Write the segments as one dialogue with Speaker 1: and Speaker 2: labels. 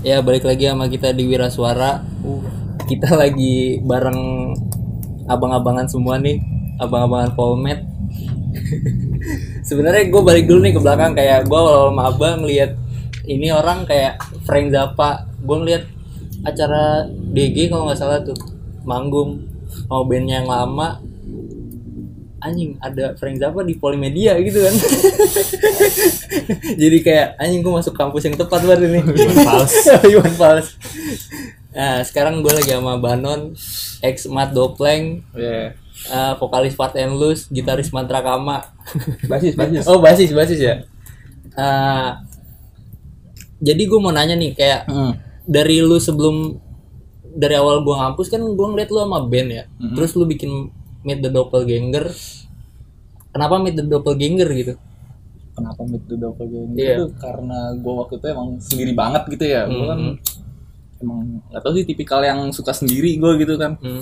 Speaker 1: Ya balik lagi sama kita di Wira Suara. Kita lagi bareng abang-abangan semua nih, abang-abangan Polmed. Sebenarnya gue balik dulu nih ke belakang kayak gue awal sama abang ngeliat ini orang kayak Frank Zappa. Gue ngeliat acara DG kalau nggak salah tuh manggung mau bandnya yang lama anjing ada Frank Zappa di Polimedia gitu kan? Jadi kayak anjing gue masuk kampus yang tepat banget ini. Iwan Fals. Iwan Fals. Nah sekarang gue lagi sama Banon ex Mat Dopleng
Speaker 2: Iya.
Speaker 1: eh, vokalis Part and Loose gitaris Mantra Kama
Speaker 2: Basis, basis.
Speaker 1: oh basis basis ya? Eh, jadi gue mau nanya nih kayak
Speaker 2: Hmm.
Speaker 1: dari lu sebelum dari awal gua ngampus kan gua ngeliat lu sama band ya? Terus lu bikin Meet the Doppelganger kenapa Meet the Doppelganger gitu
Speaker 2: Kenapa meet the doppelganger
Speaker 1: Iya.
Speaker 2: itu karena gue waktu itu emang sendiri banget gitu ya. Gue kan emang gak tau sih tipikal yang suka sendiri gue gitu kan.
Speaker 1: Hmm.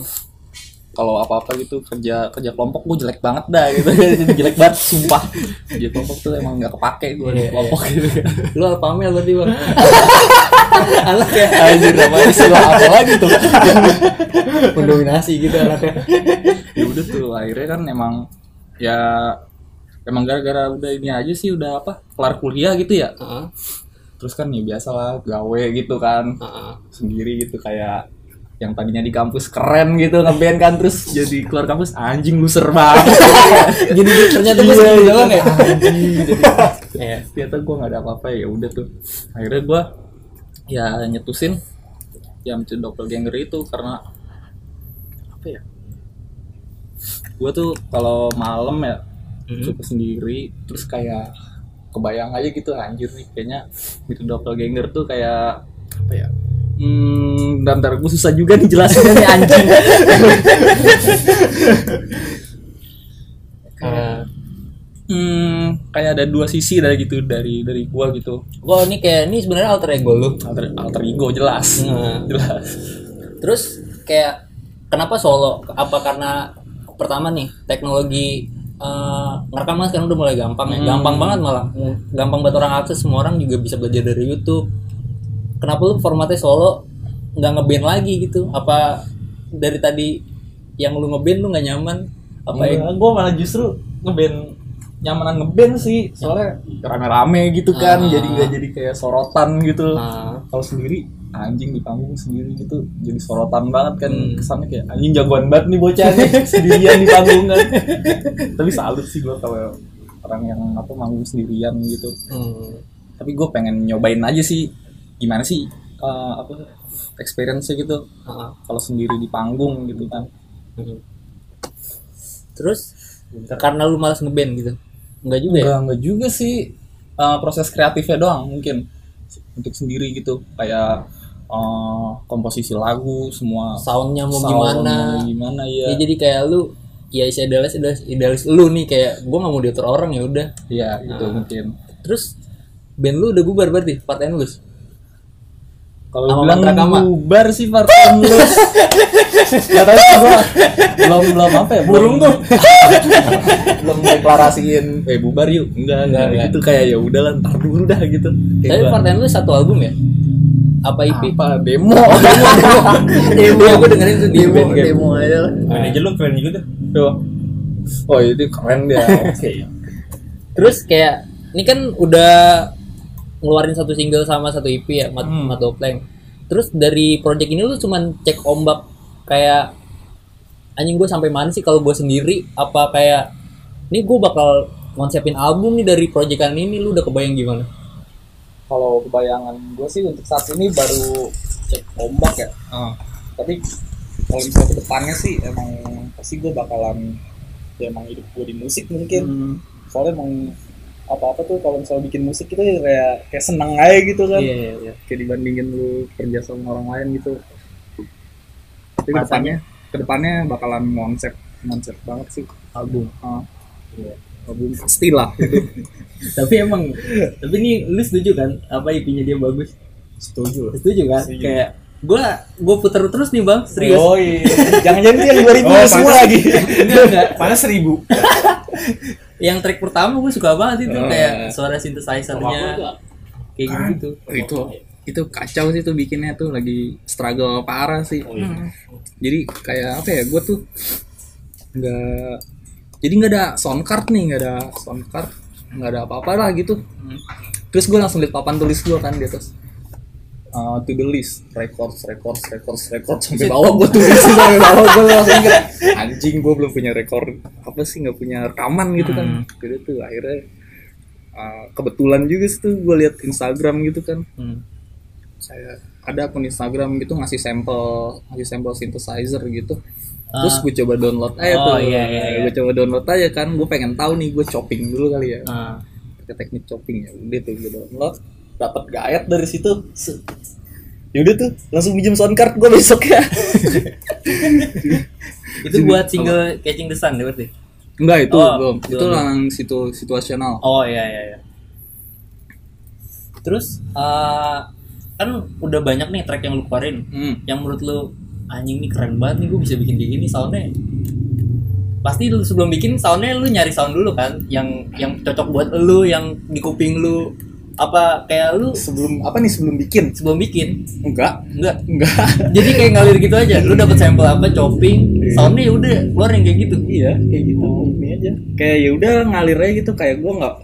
Speaker 2: Kalau apa-apa gitu kerja kerja kelompok gue jelek banget dah gitu. jelek banget sumpah. Kerja kelompok tuh emang nggak kepake gue
Speaker 1: Iya,
Speaker 2: kelompok gitu.
Speaker 1: lu alpamel berarti bang anaknya
Speaker 2: Anjir apa istilah apa lagi tuh?
Speaker 1: mendominasi gitu anaknya.
Speaker 2: Ya udah tuh akhirnya kan emang ya emang gara-gara udah ini aja sih udah apa kelar kuliah gitu ya.
Speaker 1: Heeh,
Speaker 2: terus kan ya biasa lah gawe gitu kan.
Speaker 1: Heeh.
Speaker 2: sendiri gitu kayak yang tadinya di kampus keren gitu ngeband kan terus jadi keluar kampus anjing loser banget.
Speaker 1: Gini ternyata gue sendiri doang ya?
Speaker 2: Anjing jadi.
Speaker 1: Iya.
Speaker 2: ternyata gue nggak ada apa-apa ya udah tuh. Akhirnya gue ya nyetusin yang doppelganger itu karena apa ya gue tuh kalau malam ya
Speaker 1: Mhm.
Speaker 2: suka sendiri terus kayak kebayang aja gitu anjir nih kayaknya itu doppelganger tuh kayak apa ya Hmm, dan ntar gue susah juga nih jelasinnya nih anjing.
Speaker 1: Kayak,
Speaker 2: hmm, kayak ada dua sisi dari gitu dari dari gua gitu.
Speaker 1: wah ini kayak ini sebenarnya alter ego lu
Speaker 2: Alter, alter ego jelas.
Speaker 1: Nah.
Speaker 2: Jelas.
Speaker 1: Terus kayak kenapa solo? Apa karena pertama nih teknologi eh, ngerekam kan sekarang udah mulai gampang ya, gampang banget malah, gampang buat orang akses semua orang juga bisa belajar dari YouTube. Kenapa lu formatnya solo nggak ngeband lagi gitu? Apa dari tadi yang lu ngeband lu nggak nyaman? Apa yang
Speaker 2: gue malah justru ngeband nyamanan ngeband sih. Soalnya rame-rame gitu kan
Speaker 1: Ah.
Speaker 2: jadi nggak jadi kayak sorotan gitu.
Speaker 1: Nah,
Speaker 2: kalau sendiri anjing di panggung sendiri gitu jadi sorotan banget kan.
Speaker 1: Hmm.
Speaker 2: kesannya kayak anjing jagoan banget nih bocah nih sendirian di panggung kan. Tapi salut sih gue kalau orang yang apa manggung sendirian gitu.
Speaker 1: Hmm,
Speaker 2: tapi gue pengen nyobain aja sih gimana sih eh, apa experience gitu.
Speaker 1: Ah,
Speaker 2: kalau sendiri di panggung gitu kan.
Speaker 1: Hmm. Terus karena lu malas ngeband gitu? Enggak juga ya?
Speaker 2: Enggak, enggak juga sih. Eh, proses kreatifnya doang mungkin. Untuk sendiri gitu. Kayak eh, komposisi lagu semua
Speaker 1: Soundnya mau
Speaker 2: sound
Speaker 1: gimana?
Speaker 2: mau gimana
Speaker 1: ya
Speaker 2: ya
Speaker 1: jadi kayak lu ya idealis idealis, idealis lu nih. Kayak gue nggak mau diatur orang ya udah.
Speaker 2: Iya gitu
Speaker 1: Ah.
Speaker 2: mungkin.
Speaker 1: Terus band lu udah bubar berarti? Part and loose
Speaker 2: kalau bilang bubar sih lulus ya tapi gua belum belum apa ya? Burung tuh. Belum deklarasiin eh bubar yuk. Enggak enggak,
Speaker 1: Enggak,
Speaker 2: gitu. kayak ya udahlah ntar dulu dah gitu.
Speaker 1: Tapi and loose satu album ya? Apa EP
Speaker 2: apa? Demo.
Speaker 1: Demo gue dengerin tuh demo demo aja lah.
Speaker 3: Manajer lu keren juga tuh.
Speaker 2: Tuh. oh itu keren dia. Oke.
Speaker 1: Terus kayak ini kan udah ngeluarin satu single sama satu EP ya Mat,
Speaker 2: Hmm.
Speaker 1: Mat Dopleng terus dari project ini lu cuman cek ombak kayak anjing gue sampai mana sih kalau gue sendiri apa kayak ini gue bakal konsepin album nih dari proyekan ini lu udah kebayang gimana
Speaker 2: kalau kebayangan gue sih untuk saat ini baru cek ombak ya
Speaker 1: Ah.
Speaker 2: tapi kalau misalnya ke depannya sih emang pasti gue bakalan ya emang hidup gue di musik mungkin
Speaker 1: Hmm.
Speaker 2: soalnya emang apa-apa tuh kalau misalnya bikin musik itu kayak kayak seneng aja gitu kan
Speaker 1: Iya, iya, iya.
Speaker 2: kayak dibandingin lu kerja sama orang lain gitu tapi
Speaker 1: ke
Speaker 2: depannya ke depannya bakalan konsep konsep banget sih album Ah. album pasti lah gitu.
Speaker 1: tapi emang tapi ini lu setuju kan apa IP-nya dia bagus
Speaker 2: setuju
Speaker 1: setuju kan
Speaker 2: Setuju.
Speaker 1: kayak gua gua puter terus nih bang serius
Speaker 2: Oh iya. Jangan-jangan yang 2000
Speaker 3: Oh,
Speaker 2: semua lagi.
Speaker 1: enggak enggak
Speaker 3: Panas seribu.
Speaker 1: yang track pertama gue suka banget itu
Speaker 2: Oh,
Speaker 1: kayak suara synthesizer-nya. Kayak gitu
Speaker 2: itu itu kacau sih tuh bikinnya tuh lagi struggle parah sih.
Speaker 3: Oh, iya.
Speaker 2: jadi kayak apa ya gue tuh nggak jadi nggak ada sound card nih nggak ada sound card nggak ada apa-apa lah gitu. Terus gue langsung liat papan tulis gue kan di atas uh, to the list. Records records records records. Sampai bawah gue tulis sih sampai bawah gue langsung inget anjing gue belum punya record apa sih nggak punya rekaman gitu kan. Jadi tuh akhirnya uh, kebetulan juga sih tuh gue liat Instagram gitu kan.
Speaker 1: Hmm.
Speaker 2: saya ada akun Instagram gitu ngasih sampel ngasih sampel synthesizer gitu.
Speaker 1: Ah.
Speaker 2: terus gue coba download aja
Speaker 1: Oh,
Speaker 2: tuh.
Speaker 1: iya, iya, iya.
Speaker 2: gue coba download aja kan. Gue pengen tahu nih gue chopping dulu kali ya.
Speaker 1: Ah.
Speaker 2: pakai teknik chopping ya udah tuh gue download dapat gayat dari situ. Se- ya udah tuh langsung pinjam sound card gue besok ya.
Speaker 1: Itu buat single Catching the Sun ya berarti?
Speaker 2: Enggak itu
Speaker 1: Oh,
Speaker 2: belum. itu
Speaker 1: belum.
Speaker 2: lang situ situasional.
Speaker 1: Oh iya iya iya. Terus eh, kan udah banyak nih track yang lu keluarin.
Speaker 2: Hmm.
Speaker 1: yang menurut lu anjing nih keren banget nih gue bisa bikin kayak gini soundnya. Pasti lu sebelum bikin soundnya lu nyari sound dulu kan yang yang cocok buat lu yang di kuping lu apa kayak lu
Speaker 2: sebelum apa nih sebelum bikin?
Speaker 1: Sebelum bikin?
Speaker 2: Enggak.
Speaker 1: Enggak.
Speaker 2: Enggak.
Speaker 1: Jadi kayak ngalir gitu aja. Lu dapet sampel apa chopping
Speaker 2: Iya.
Speaker 1: soundnya ya udah keluar yang kayak gitu.
Speaker 2: Iya kayak gitu. Ini aja. Kayak ya udah ngalir aja gitu. Kayak gue nggak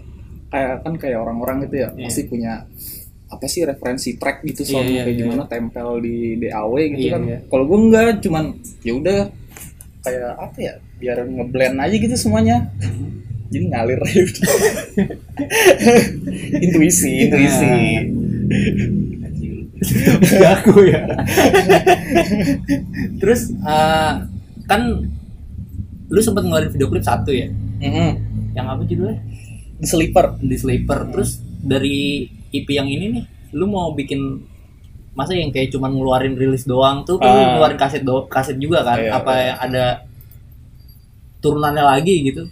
Speaker 2: kayak kan kayak orang-orang gitu ya
Speaker 1: Iya.
Speaker 2: pasti punya apa sih referensi track gitu
Speaker 1: Iya,
Speaker 2: sound
Speaker 1: iya,
Speaker 2: kayak
Speaker 1: iya.
Speaker 2: gimana tempel di DAW gitu
Speaker 1: Iya,
Speaker 2: kan.
Speaker 1: iya.
Speaker 2: kalau gue enggak cuman ya udah kayak apa ya biar ngeblend aja gitu semuanya jadi ngalir. Udah. intuisi. Intuisi
Speaker 1: aku ya. Terus eh, kan lu sempat ngeluarin video klip satu ya?
Speaker 2: Mm-mm.
Speaker 1: yang apa judulnya?
Speaker 2: Di sleeper.
Speaker 1: Di sleeper. Terus dari IP yang ini nih lu mau bikin masa yang kayak cuman ngeluarin rilis doang tuh kan lu
Speaker 2: Ah.
Speaker 1: ngeluarin kaset do kaset juga kan?
Speaker 2: Iya,
Speaker 1: apa
Speaker 2: iya.
Speaker 1: yang ada turunannya lagi gitu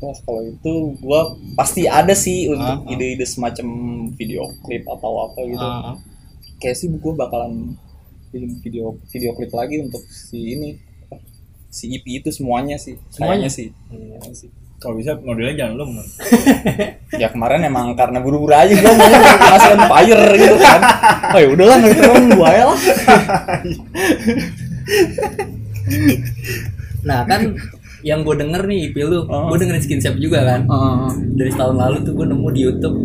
Speaker 2: Wah kalau itu gua pasti ada sih untuk
Speaker 1: Ah, ah.
Speaker 2: ide-ide semacam video klip atau apa gitu.
Speaker 1: Ah,
Speaker 2: Kayak sih gue bakalan bikin video video klip lagi untuk si ini si EP itu semuanya sih.
Speaker 1: Semuanya?
Speaker 2: Sih.
Speaker 1: Iya.
Speaker 2: Kayaknya sih.
Speaker 3: Kalau bisa modelnya jangan lu.
Speaker 2: Ya kemarin emang karena buru-buru aja gue mau masih on fire gitu kan. Oh ya udahlah nggak terlalu gue ya lah.
Speaker 1: nah kan yang gue denger nih IP lu
Speaker 2: Oh.
Speaker 1: gue dengerin skin juga kan
Speaker 2: Ah,
Speaker 1: dari tahun lalu tuh gue nemu di YouTube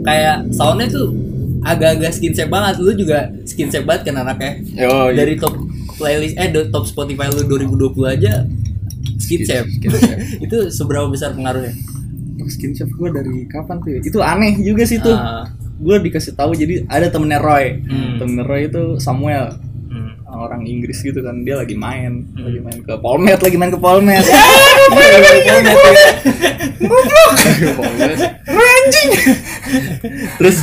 Speaker 1: kayak soundnya tuh agak-agak skin banget lu juga skin banget kan anaknya
Speaker 2: Yo,
Speaker 1: dari top playlist eh do- top Spotify lu 2020 aja skin itu seberapa besar pengaruhnya
Speaker 2: skin shop gue dari kapan tuh? ya? Itu aneh juga sih tuh.
Speaker 1: Ah,
Speaker 2: Gue dikasih tahu jadi ada temennya Roy.
Speaker 1: Hmm.
Speaker 2: Temennya Roy itu Samuel.
Speaker 1: Hmm.
Speaker 2: orang Inggris gitu kan dia lagi main
Speaker 1: Hmm.
Speaker 2: lagi main ke Polmed lagi main ke Polmed anjing. Terus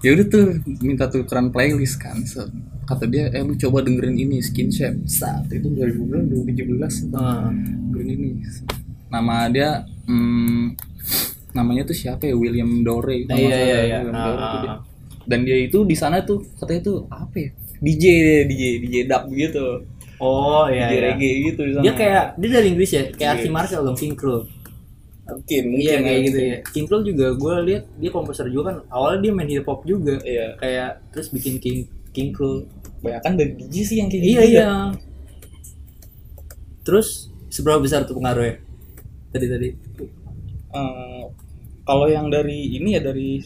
Speaker 2: ya udah tuh minta tukeran playlist kan So, kata dia eh lu coba dengerin ini skin shape. Saat itu 2017
Speaker 1: Ah,
Speaker 2: dengerin ini. Nama dia hmm, namanya tuh siapa ya? William Dore kalau
Speaker 1: iya iya iya.
Speaker 2: William
Speaker 1: Ah,
Speaker 2: Dore
Speaker 1: ah,
Speaker 2: dia.
Speaker 1: ah.
Speaker 2: dan dia itu di sana tuh katanya tuh apa ya DJ DJ DJ dub gitu.
Speaker 1: Oh iya,
Speaker 2: DJ
Speaker 1: iya.
Speaker 2: reggae gitu di sana.
Speaker 1: Dia kayak dia dari Inggris ya? Kayak Archie
Speaker 2: Iya.
Speaker 1: Marshall dong King Krul
Speaker 2: mungkin
Speaker 1: iya
Speaker 2: mungkin
Speaker 1: kayak
Speaker 2: ya.
Speaker 1: gitu ya. King Krul juga gue lihat dia komposer juga kan. Awalnya dia main hip hop juga.
Speaker 2: Iya.
Speaker 1: Kayak terus bikin King King Krul
Speaker 2: banyak kan dari DJ sih yang kayak
Speaker 1: iya
Speaker 2: gitu
Speaker 1: iya. Terus seberapa besar tuh pengaruhnya? Tadi tadi.
Speaker 2: Eh, kalau yang dari ini ya dari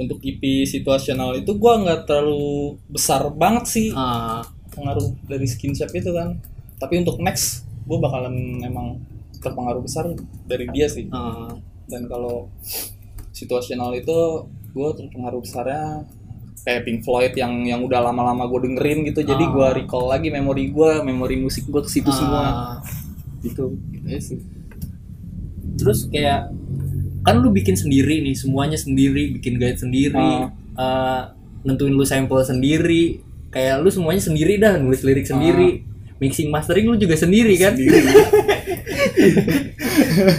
Speaker 2: untuk IP situasional itu gua nggak terlalu besar banget sih.
Speaker 1: Ah.
Speaker 2: Pengaruh dari skin shape itu kan. Tapi untuk next gua bakalan emang terpengaruh besar dari dia sih.
Speaker 1: Ah.
Speaker 2: Dan kalau situasional itu gue terpengaruh besarnya kayak Pink Floyd yang yang udah lama-lama gue dengerin gitu. Jadi
Speaker 1: Ah.
Speaker 2: gue recall lagi memori gue memori musik gue ke situ semua.
Speaker 1: Ah.
Speaker 2: gitu. Gitu sih.
Speaker 1: Terus kayak kan lu bikin sendiri nih semuanya sendiri bikin guide sendiri eh, nentuin lu sampel sendiri kayak lu semuanya sendiri dah nulis lirik sendiri mixing mastering lu juga sendiri kan?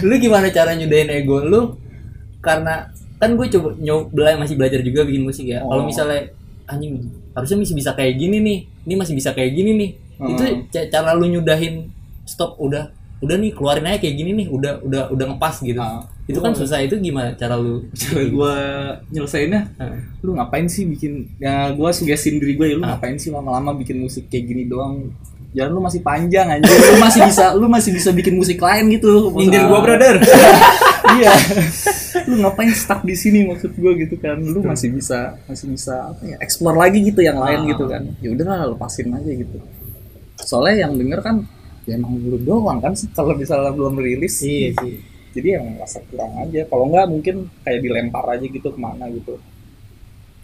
Speaker 1: Lu gimana cara nyudahin ego lu? Karena kan gue coba nyoba masih belajar juga bikin musik ya. Kalau
Speaker 2: Oh.
Speaker 1: misalnya anjing harusnya masih bisa kayak gini nih ini masih bisa kayak gini nih.
Speaker 2: Hmm.
Speaker 1: itu ca- cara lu nyudahin stop udah udah nih keluarin aja kayak gini nih udah udah udah ngepas gitu.
Speaker 2: Ah.
Speaker 1: itu kan susah itu gimana cara lu
Speaker 2: cara gue nyelesainnya?
Speaker 1: Ah.
Speaker 2: lu ngapain sih bikin? Ya gue sugesin diri gue ya lu ngapain sih lama-lama bikin musik kayak gini doang? Jalan lu masih panjang aja lu masih bisa lu masih bisa bikin musik lain gitu.
Speaker 3: Nyindir gua brother.
Speaker 2: iya. Lu ngapain stuck di sini maksud gue gitu kan. Lu masih bisa masih bisa apa ya explore lagi gitu yang lain
Speaker 1: Ah.
Speaker 2: gitu kan. Ya udahlah lepasin aja gitu. Soalnya yang denger kan ya emang lu doang kan kalau misalnya belum rilis.
Speaker 1: Iya sih
Speaker 2: jadi yang merasa kurang aja. Kalau enggak mungkin kayak dilempar aja gitu ke mana gitu.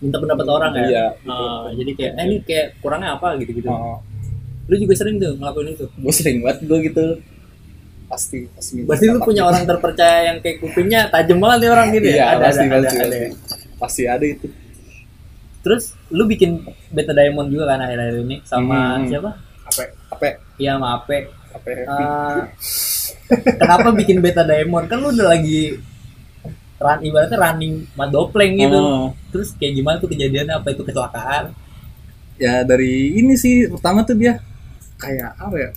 Speaker 1: Minta pendapat orang ya?
Speaker 2: Iya,
Speaker 1: Ah, jadi kayak eh, ini kayak kurangnya apa? gitu gitu
Speaker 2: oh,
Speaker 1: lu juga sering tuh ngelakuin itu?
Speaker 2: Gue sering banget gue gitu. Pasti pasti
Speaker 1: berarti lu punya
Speaker 2: gitu.
Speaker 1: orang terpercaya yang kayak kupingnya tajam banget nih orang gitu ya?
Speaker 2: Iya
Speaker 1: ada,
Speaker 2: pasti
Speaker 1: ada,
Speaker 2: pasti
Speaker 1: ada,
Speaker 2: pasti.
Speaker 1: ada. ya.
Speaker 2: pasti ada itu.
Speaker 1: Terus lu bikin beta diamond juga kan akhir-akhir ini sama
Speaker 2: Hmm.
Speaker 1: siapa
Speaker 2: apa apa
Speaker 1: iya sama Ape.
Speaker 2: Happy.
Speaker 1: Ah, kenapa bikin beta diamond? Kan lu udah lagi run ibaratnya running madopleng gitu.
Speaker 2: Oh.
Speaker 1: terus kayak gimana tuh kejadiannya? Apa itu kecelakaan?
Speaker 2: Ya dari ini sih pertama tuh dia kayak apa ya?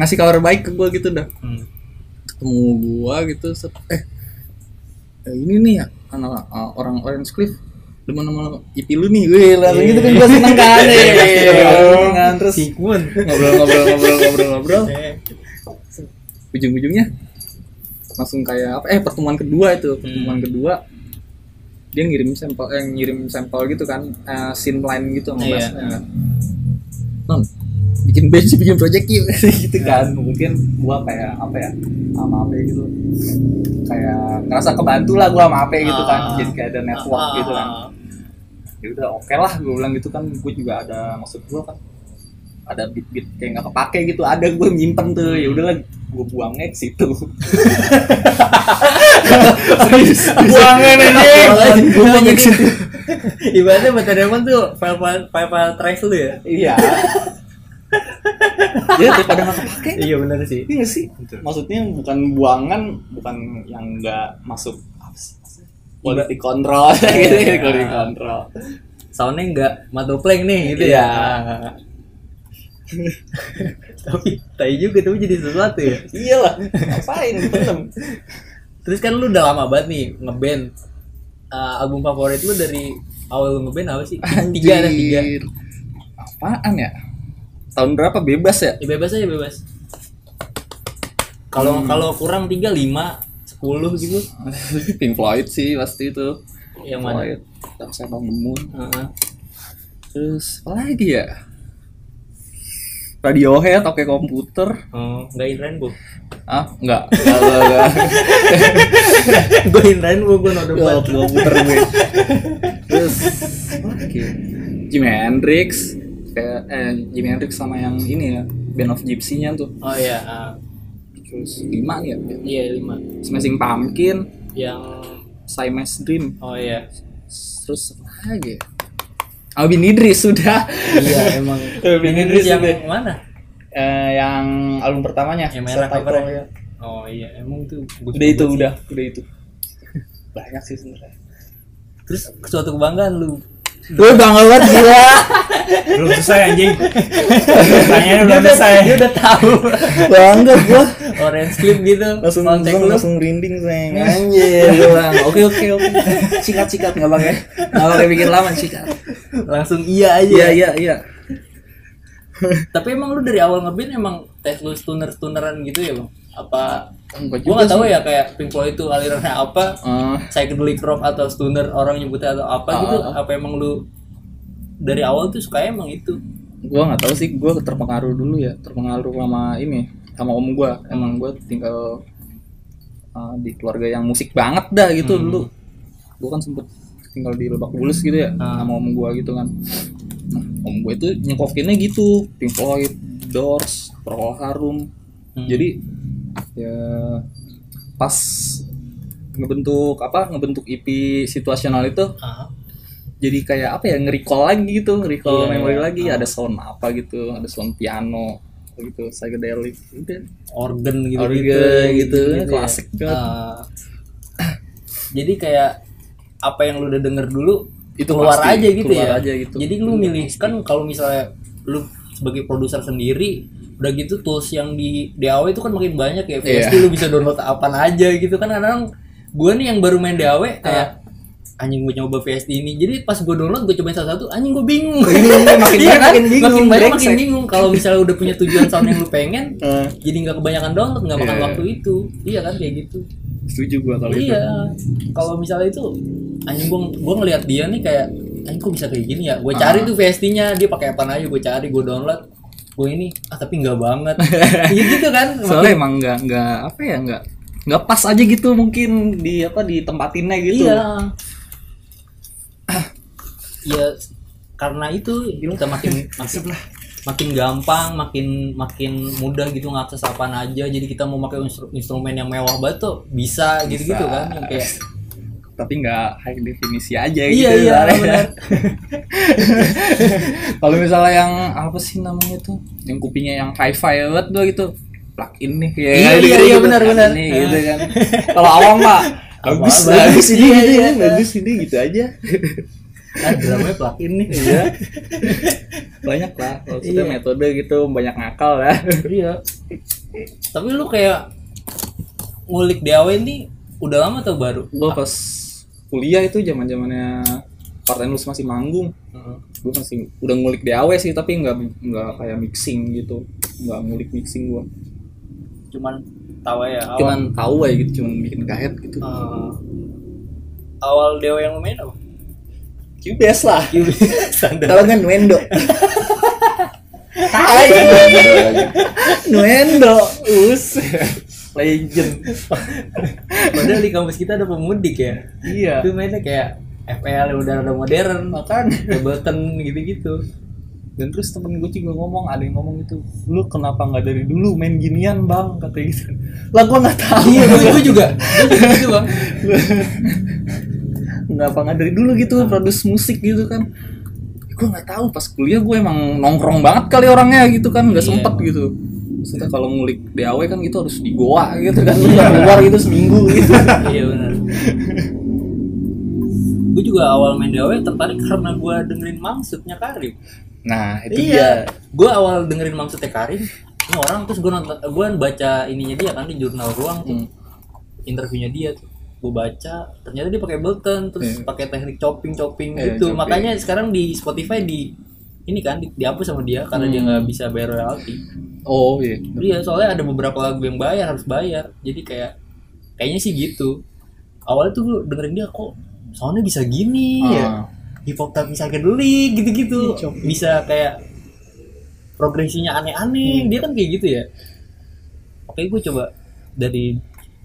Speaker 2: Ngasih kabar baik ke gue gitu dah.
Speaker 1: Hmm.
Speaker 2: ketemu gua gitu eh eh, ini nih ya anak uh, orang Orange Cliff demen sama IP lu nih gue langsung gitu kan gue seneng kan ya kan terus
Speaker 1: Sikun
Speaker 2: ngobrol-ngobrol ngobrol-ngobrol ngobrol
Speaker 1: Eh,
Speaker 2: ujung-ujungnya langsung kayak apa eh pertemuan kedua itu pertemuan kedua. Dia ngirim sampel eh, ngirim sampel gitu kan eh, scene line gitu sama
Speaker 1: Iya.
Speaker 2: kan. non bikin band sih bikin project yuk gitu kan mungkin gua kayak apa ya sama apa gitu. Kayak ngerasa kebantu lah gua sama apa gitu kan
Speaker 1: Ah.
Speaker 2: jadi kayak ada network
Speaker 1: ah,
Speaker 2: gitu kan. Ya udah oke lah gue bilang gitu kan gue juga ada maksud gue kan ada beat beat kayak nggak kepake gitu ada gue nyimpen tuh. Ya udahlah gue buangnya ke situ.
Speaker 3: Buangan anjing.
Speaker 2: gue buangnya ke situ.
Speaker 1: ibaratnya diamond tuh file file file, file tracks lu ya?
Speaker 2: Iya ya daripada nggak kepake
Speaker 1: iya benar sih.
Speaker 2: Iya sih? Maksudnya bukan buangan bukan yang nggak masuk. Maksudnya? quality control. Gitu
Speaker 1: Iya.
Speaker 2: quality control.
Speaker 1: Soundnya nggak madopleng nih gitu
Speaker 2: Iya.
Speaker 1: ya. Tapi tai juga tapi jadi sesuatu ya.
Speaker 2: Iyalah ngapain
Speaker 1: terus kan lu udah lama banget nih ngeband. Uh, album favorit lu dari awal lu ngeband apa sih? Tiga ada tiga?
Speaker 2: Apaan ya tahun berapa? Bebas ya?
Speaker 1: Ya bebas aja bebas. Kalau kalau kurang tiga lima sepuluh gitu.
Speaker 2: Pink Floyd sih pasti itu.
Speaker 1: Yang mana?
Speaker 2: Floyd. Dark Side of the Moon
Speaker 1: Heeh.
Speaker 2: terus apa lagi ya? Radiohead oke komputer.
Speaker 1: Oh nggak in rainbow?
Speaker 2: Ah enggak enggak enggak, enggak.
Speaker 1: gue in rainbow gue no
Speaker 2: Gua
Speaker 1: debat
Speaker 2: komputer gue. Terus lagi? Jimi Hendrix kayak eh Jimi Hendrix sama yang ini ya Band of Gypsy-nya tuh.
Speaker 1: Oh iya ah.
Speaker 2: terus lima nih ya?
Speaker 1: Iya lima.
Speaker 2: Smashing Pumpkin.
Speaker 1: Yang
Speaker 2: Siamese Dream.
Speaker 1: Oh iya.
Speaker 2: Terus apa lagi ya? Albin Idris sudah.
Speaker 1: Iya emang.
Speaker 2: Albin Idris
Speaker 1: yang
Speaker 2: udah.
Speaker 1: mana?
Speaker 2: Eh, yang album pertamanya
Speaker 1: yang merah covernya
Speaker 2: ya.
Speaker 1: oh iya emang tuh bagus
Speaker 2: udah itu
Speaker 1: sih.
Speaker 2: udah udah itu. Banyak sih sebenarnya.
Speaker 1: Terus suatu kebanggaan lu
Speaker 2: gue bangga banget gila.
Speaker 3: Belum selesai anjing. Tanyanya belum selesai.
Speaker 1: dia udah tahu
Speaker 2: bangga gue
Speaker 1: orange clip gitu
Speaker 2: langsung langsung,
Speaker 1: lu.
Speaker 2: langsung merinding sayang. Anjir gue bang oke oke oke. Sikat sikat nggak bang ya nggak pakai bikin lama sikat.
Speaker 1: Langsung iya aja
Speaker 2: iya iya iya.
Speaker 1: Tapi emang lu dari awal ngeband emang tes lu stoner stoneran gitu ya bang apa?
Speaker 2: Enggak
Speaker 1: gua nggak tahu ya kayak Pink Floyd itu alirannya apa?
Speaker 2: Eh,
Speaker 1: psychedelic rock atau stoner orang nyebutnya atau apa gitu.
Speaker 2: Ah.
Speaker 1: apa emang lu dari awal tuh suka emang itu?
Speaker 2: Gue nggak tahu sih gue terpengaruh dulu ya terpengaruh sama ini sama om gue emang gue tinggal uh, di keluarga yang musik banget dah gitu
Speaker 1: Hmm.
Speaker 2: dulu. Gue kan sempet tinggal di Lebak Bulus gitu ya
Speaker 1: Ah.
Speaker 2: sama om gue gitu kan. Nah om gue itu nyekokinnya gitu Pink Floyd Doors Procol Harum
Speaker 1: Hmm.
Speaker 2: jadi ya pas ngebentuk apa ngebentuk EP situasional itu
Speaker 1: Ah.
Speaker 2: jadi kayak apa ya nge-recall lagi gitu recall
Speaker 1: Iya,
Speaker 2: memori
Speaker 1: iya.
Speaker 2: lagi
Speaker 1: Ah.
Speaker 2: ada sound apa gitu ada sound piano gitu psychedelic udah
Speaker 1: organ gitu
Speaker 2: Organ gitu, klasik
Speaker 1: ya.
Speaker 2: banget.
Speaker 1: Ah. jadi kayak apa yang lu udah denger dulu
Speaker 2: Itu
Speaker 1: keluar
Speaker 2: pasti,
Speaker 1: aja gitu
Speaker 2: keluar
Speaker 1: ya
Speaker 2: aja gitu.
Speaker 1: jadi lu milih kan kalau misalnya lu sebagai produser sendiri udah gitu tools yang di DAW itu kan makin banyak ya.
Speaker 2: Iya.
Speaker 1: VST lu bisa download apa aja gitu kan. Kadang gue nih yang baru main DAW kayak anjing gue nyoba VST ini. Jadi pas gue download gue cobain salah satu anjing gue bingung.
Speaker 2: Makin
Speaker 1: Iya
Speaker 2: banyak
Speaker 1: kan?
Speaker 2: makin bingung,
Speaker 1: makin banyak makin bingung. Kalau misalnya udah punya tujuan sound yang lu pengen
Speaker 2: Eh,
Speaker 1: jadi nggak kebanyakan download nggak makan
Speaker 2: Iya.
Speaker 1: waktu itu. Iya kan kayak gitu.
Speaker 2: Setuju gua kalau
Speaker 1: iya. kalau misalnya itu anjing gue gue ngelihat dia nih kayak anjing kok bisa kayak gini ya? Gue cari
Speaker 2: Ah.
Speaker 1: tuh VST-nya dia pakai apa aja gue cari gue download gue ini ah tapi nggak banget. Iya gitu kan
Speaker 2: soalnya emang nggak nggak apa ya nggak nggak pas aja gitu mungkin di apa di tempatinnya gitu.
Speaker 1: Iya. Ya karena itu kita makin makin makin gampang makin makin mudah gitu ngakses apa aja. Jadi kita mau pakai instru- instrumen yang mewah banget tuh bisa gitu gitu kan yang kayak
Speaker 2: tapi nggak high definisi aja
Speaker 1: Iya,
Speaker 2: gitu
Speaker 1: iya,
Speaker 2: sebenarnya.
Speaker 1: benar.
Speaker 2: kalau misalnya yang apa sih namanya tuh? Yang kupingnya yang hi-fi banget tuh gitu. Plug in nih ya,
Speaker 1: Iya,
Speaker 2: gitu,
Speaker 1: iya,
Speaker 2: gitu,
Speaker 1: iya, benar,
Speaker 2: Plug in
Speaker 1: benar.
Speaker 2: nih, gitu kan. Kalau awam mah bagus bagus. ini
Speaker 1: Iya,
Speaker 2: gitu
Speaker 1: iya.
Speaker 2: kan. bagus ini gitu aja.
Speaker 1: Ah dramanya plugin nih
Speaker 2: iya. Banyak lah maksudnya
Speaker 1: Iya.
Speaker 2: metode gitu banyak ngakal lah
Speaker 1: iya. Tapi lu kayak ngulik DAW ini udah lama atau baru?
Speaker 2: Gua pas kuliah itu zaman zamannya Partai Nus masih manggung. Gue masih udah ngulik DAW sih tapi nggak nggak kayak mixing gitu. Nggak ngulik mixing gue
Speaker 1: cuman tahu ya awal
Speaker 2: cuman tahu aja gitu cuman bikin kahet gitu.
Speaker 1: Eh, awal DAW yang lu main apa?
Speaker 2: Cubase lah. Kalau nggak Nuendo. Nuendo us legend.
Speaker 1: Padahal di kampus kita ada pemudik ya.
Speaker 2: Iya.
Speaker 1: Itu mainnya kayak FL yang udah ada modern
Speaker 2: makan.
Speaker 1: Ableton gitu-gitu.
Speaker 2: Dan terus temen gue juga ngomong ada yang ngomong gitu lu kenapa nggak dari dulu main ginian bang? Katanya gitu. Lah gue nggak tahu.
Speaker 1: Iya gue juga. Gue juga gitu bang.
Speaker 2: Kenapa nggak dari dulu gitu produce musik gitu kan. Gue nggak tahu pas kuliah gue emang nongkrong banget kali orangnya gitu kan nggak
Speaker 1: Iya.
Speaker 2: sempet gitu maksudnya kalau ngulik DAW kan gitu harus di goa gitu kan. Nggak keluar gitu seminggu gitu.
Speaker 1: Iya benar. Gue juga awal main DAW tertarik karena gue dengerin maksudnya Karim.
Speaker 2: Nah itu
Speaker 1: iya. gue awal dengerin maksudnya Karim ini orang terus gue nonton gue baca ininya dia kan di jurnal ruang tuh.
Speaker 2: Hmm.
Speaker 1: interviewnya dia tuh. Gue baca ternyata dia pakai Ableton terus
Speaker 2: Iya.
Speaker 1: pakai teknik chopping chopping
Speaker 2: Iya,
Speaker 1: gitu.
Speaker 2: chopping.
Speaker 1: makanya sekarang di Spotify di ini kan di, dihapus sama dia karena dia
Speaker 2: Hmm.
Speaker 1: nggak bisa bayar royalti
Speaker 2: oh iya
Speaker 1: Iya, soalnya ada beberapa lagu yang bayar harus bayar. Jadi kayak kayaknya sih gitu. Awalnya tuh gue dengerin dia kok soalnya bisa gini ya.
Speaker 2: Ah.
Speaker 1: Hip hop tapi psychedelic gitu-gitu.
Speaker 2: Iya,
Speaker 1: bisa kayak progresinya aneh-aneh. Dia kan kayak gitu ya. Oke, gue coba dari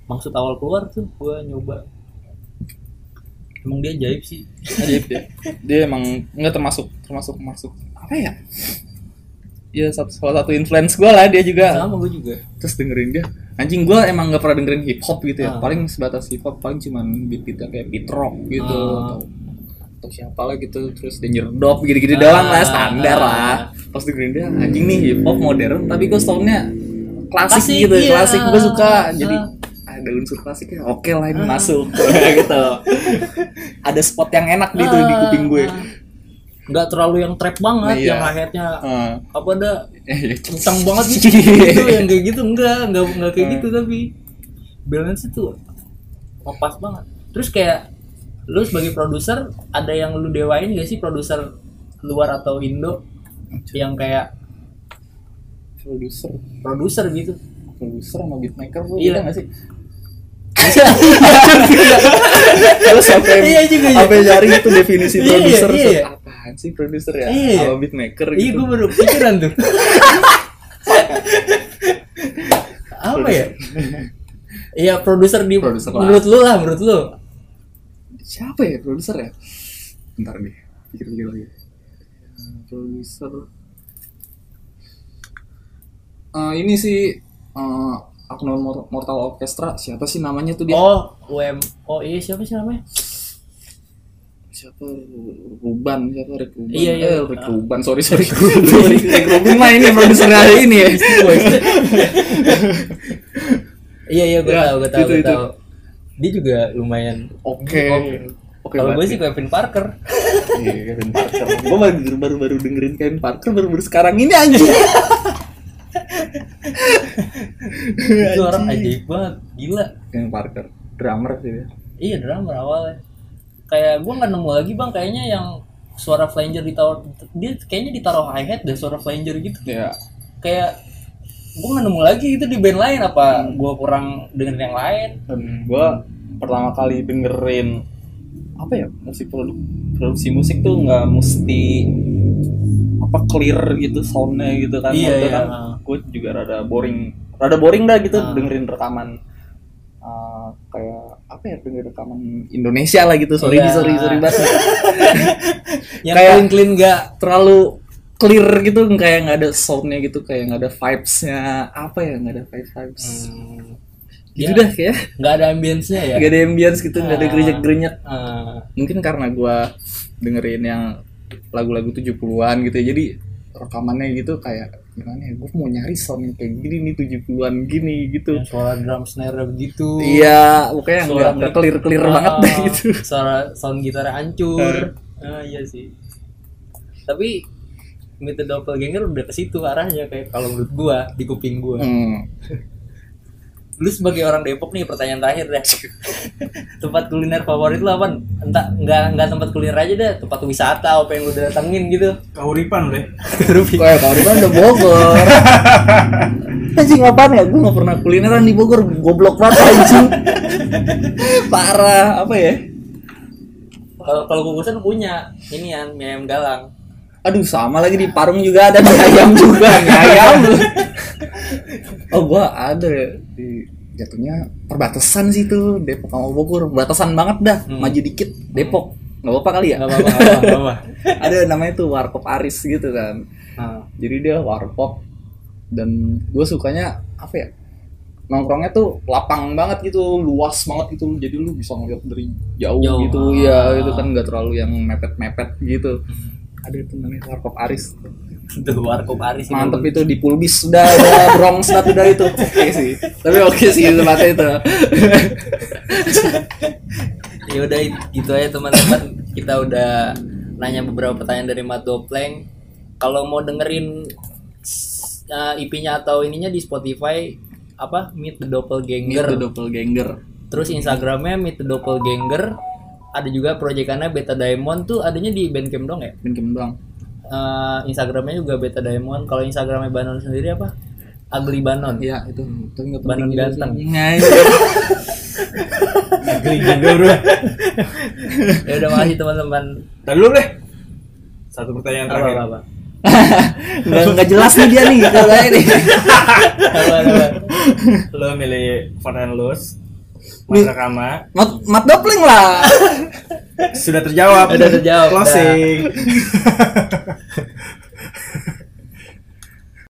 Speaker 1: maksud awal keluar tuh gue nyoba. Emang dia jaib sih.
Speaker 2: ajaib dia dia emang nggak termasuk termasuk masuk apa ya ya satu, salah satu influence gue lah dia juga
Speaker 1: Sama gue juga.
Speaker 2: terus dengerin dia anjing gue emang nggak pernah dengerin hip hop gitu ya
Speaker 1: Ah.
Speaker 2: paling sebatas hip hop paling cuman beat beatnya kayak beat rock gitu
Speaker 1: Ah.
Speaker 2: atau, atau siapa lah gitu terus Danger Dop gitu-gitu doang lah
Speaker 1: Ah.
Speaker 2: standar lah pas dengerin dia anjing nih hip hop modern tapi gue soundnya klasik,
Speaker 1: Klasik,
Speaker 2: gitu
Speaker 1: iya.
Speaker 2: klasik gue suka jadi
Speaker 1: Ah.
Speaker 2: Ada unsur klasiknya oke lah ini masuk. Gitu. Ada spot yang enak gitu di kuping gue.
Speaker 1: Nggak terlalu yang trap banget,
Speaker 2: Iya.
Speaker 1: yang akhirnya
Speaker 2: Ah.
Speaker 1: apa dah
Speaker 2: Eh,
Speaker 1: kencang banget gitu, gitu yang kayak gitu enggak enggak enggak kayak gitu tapi balance itu pas banget. Terus kayak lu sebagai produser ada yang lu dewain gak sih produser luar atau Indo? Yang kayak
Speaker 2: produser.
Speaker 1: Produser gitu.
Speaker 2: Produser sama beatmaker tuh
Speaker 1: Iya.
Speaker 2: iya nggak sih terus sampai
Speaker 1: Iya juga, iya.
Speaker 2: sampai nyari itu definisi
Speaker 1: Iya,
Speaker 2: produser
Speaker 1: iya, iya.
Speaker 2: apaan sih produser ya?
Speaker 1: Iya, iya.
Speaker 2: sama beatmaker
Speaker 1: iya
Speaker 2: gitu.
Speaker 1: gue baru pikiran tuh. Apa ya? Iya produser di
Speaker 2: Produser
Speaker 1: menurut lu lah menurut lu.
Speaker 2: Siapa ya produser ya? Bentar deh pikir-pikir lagi. Produser. Eh, ini sih eh, Aknon Mor- Mortal Orchestra siapa sih namanya tuh dia
Speaker 1: oh UM oh iya siapa sih namanya
Speaker 2: siapa Ruban siapa Rick Ruban
Speaker 1: Iya, iya.
Speaker 2: eh, Rick Ruban sorry sorry Rick, Rick Ruban mah ini produser hari ini ya
Speaker 1: Iya iya gue
Speaker 2: Ya,
Speaker 1: tahu gue tahu
Speaker 2: itu,
Speaker 1: gue tahu. Dia juga lumayan
Speaker 2: oke Oke,
Speaker 1: Kalau gue sih Kevin Parker.
Speaker 2: Iya, Kevin Parker. Gue baru, baru baru dengerin Kevin Parker baru baru sekarang ini anjing.
Speaker 1: Itu orang ajaib banget, gila.
Speaker 2: Kevin Parker, drummer sih dia.
Speaker 1: Iya drummer awalnya. Kayak gue nggak nemu lagi bang, kayaknya yang suara flanger ditaruh dia kayaknya ditaruh hi hat dan suara flanger gitu.
Speaker 2: Ya,
Speaker 1: Kayak gue nggak nemu lagi itu di band lain apa gue kurang dengerin yang lain.
Speaker 2: dan gue pertama kali dengerin apa ya musik produk produksi musik tuh nggak mesti apa clear gitu soundnya gitu kan
Speaker 1: Iya,
Speaker 2: Waktu
Speaker 1: iya.
Speaker 2: kan gue juga rada boring rada boring dah gitu
Speaker 1: Ah.
Speaker 2: dengerin rekaman uh, kayak apa ya dengerin rekaman Indonesia lah gitu sorry
Speaker 1: Iya.
Speaker 2: sorry sorry banget
Speaker 1: Yang
Speaker 2: Kayak-
Speaker 1: clean clean nggak
Speaker 2: terlalu clear gitu kayak nggak ada soundnya gitu kayak nggak ada vibesnya apa ya nggak ada vibes vibes gitu
Speaker 1: Ya.
Speaker 2: dah kayak
Speaker 1: nggak ada ambience-nya ya.
Speaker 2: nggak ada ambience gitu nggak ada
Speaker 1: Ah.
Speaker 2: gerenyek gerenyek
Speaker 1: Ah,
Speaker 2: mungkin karena gua dengerin yang lagu-lagu 70-an gitu ya jadi rekamannya gitu kayak gimana ya gue mau nyari sound yang kayak gini nih 70-an gini gitu
Speaker 1: yang suara drum snare begitu.
Speaker 2: iya pokoknya
Speaker 1: Suara
Speaker 2: nggak clear clear
Speaker 1: Ah,
Speaker 2: banget deh gitu
Speaker 1: Suara sound gitar hancur. Ah iya sih. Tapi Meet the Doppelganger udah ke situ arahnya kayak kalau menurut gua di kuping gua.
Speaker 2: Hmm.
Speaker 1: Lu sebagai orang Depok nih pertanyaan terakhir deh. tempat kuliner favorit lu apa? Entah nggak nggak tempat kuliner aja deh, tempat wisata apa yang lu datengin gitu.
Speaker 3: Kauripan deh.
Speaker 2: Di mana udah Bogor. anjing apaan ya? Gue gak pernah kulineran di Bogor. Goblok banget anjing. Parah. Apa ya?
Speaker 1: Kalau kalau kukusan punya ini yang mie ayam galang.
Speaker 2: Aduh, sama lagi di Parung juga ada mie ayam juga. Mie ayam. Oh, gua ada di jatuhnya perbatasan sih tuh Depok sama Bogor. Perbatasan banget dah. Maju dikit Depok. Gak apa-apa kali ya?
Speaker 1: Nggak apa-apa, nggak apa.
Speaker 2: ada namanya tuh Warkop Aris gitu kan.
Speaker 1: Nah,
Speaker 2: jadi dia warkop dan gue sukanya apa ya nongkrongnya tuh lapang banget gitu luas banget gitu jadi lu bisa ngeliat dari jauh,
Speaker 1: Jauh.
Speaker 2: gitu
Speaker 1: Ah.
Speaker 2: ya itu kan nggak terlalu yang mepet-mepet gitu ada itu namanya warkop Aris
Speaker 1: itu warkop Aris
Speaker 2: mantep itu di Pulbis. Udah udah Bronx udah udah itu. Oke sih. Tapi oke sih tempatnya itu.
Speaker 1: Ya udah gitu aja teman-teman. Kita udah nanya beberapa pertanyaan dari Mat Dopleng kalau mau dengerin uh, IP-nya atau ininya di Spotify apa? Meet the Doppelganger
Speaker 2: itu doppelganger
Speaker 1: terus Instagramnya Meet the Doppelganger ada juga proyekannya Beta Diamond. Tuh adanya di Bandcamp dong ya?
Speaker 2: Pinjem doang
Speaker 1: Uh, Instagramnya juga Beta Diamond kalau Instagramnya Banon sendiri apa Ugly Banon
Speaker 2: iya itu tapi nggak
Speaker 1: Banon ganteng.
Speaker 2: sih. Nah, iya.
Speaker 3: Bro.
Speaker 1: ya udah makasih teman-teman
Speaker 3: dulu deh. Satu pertanyaan
Speaker 1: apa
Speaker 3: terakhir.
Speaker 1: apa, apa.
Speaker 2: nggak nggak jelas nih dia nih kalau ini.
Speaker 3: Lo milih
Speaker 2: Nih.
Speaker 3: Mas Rama.
Speaker 2: Mat, mat Dopling lah.
Speaker 3: Sudah terjawab.
Speaker 1: Sudah terjawab.
Speaker 3: Closing.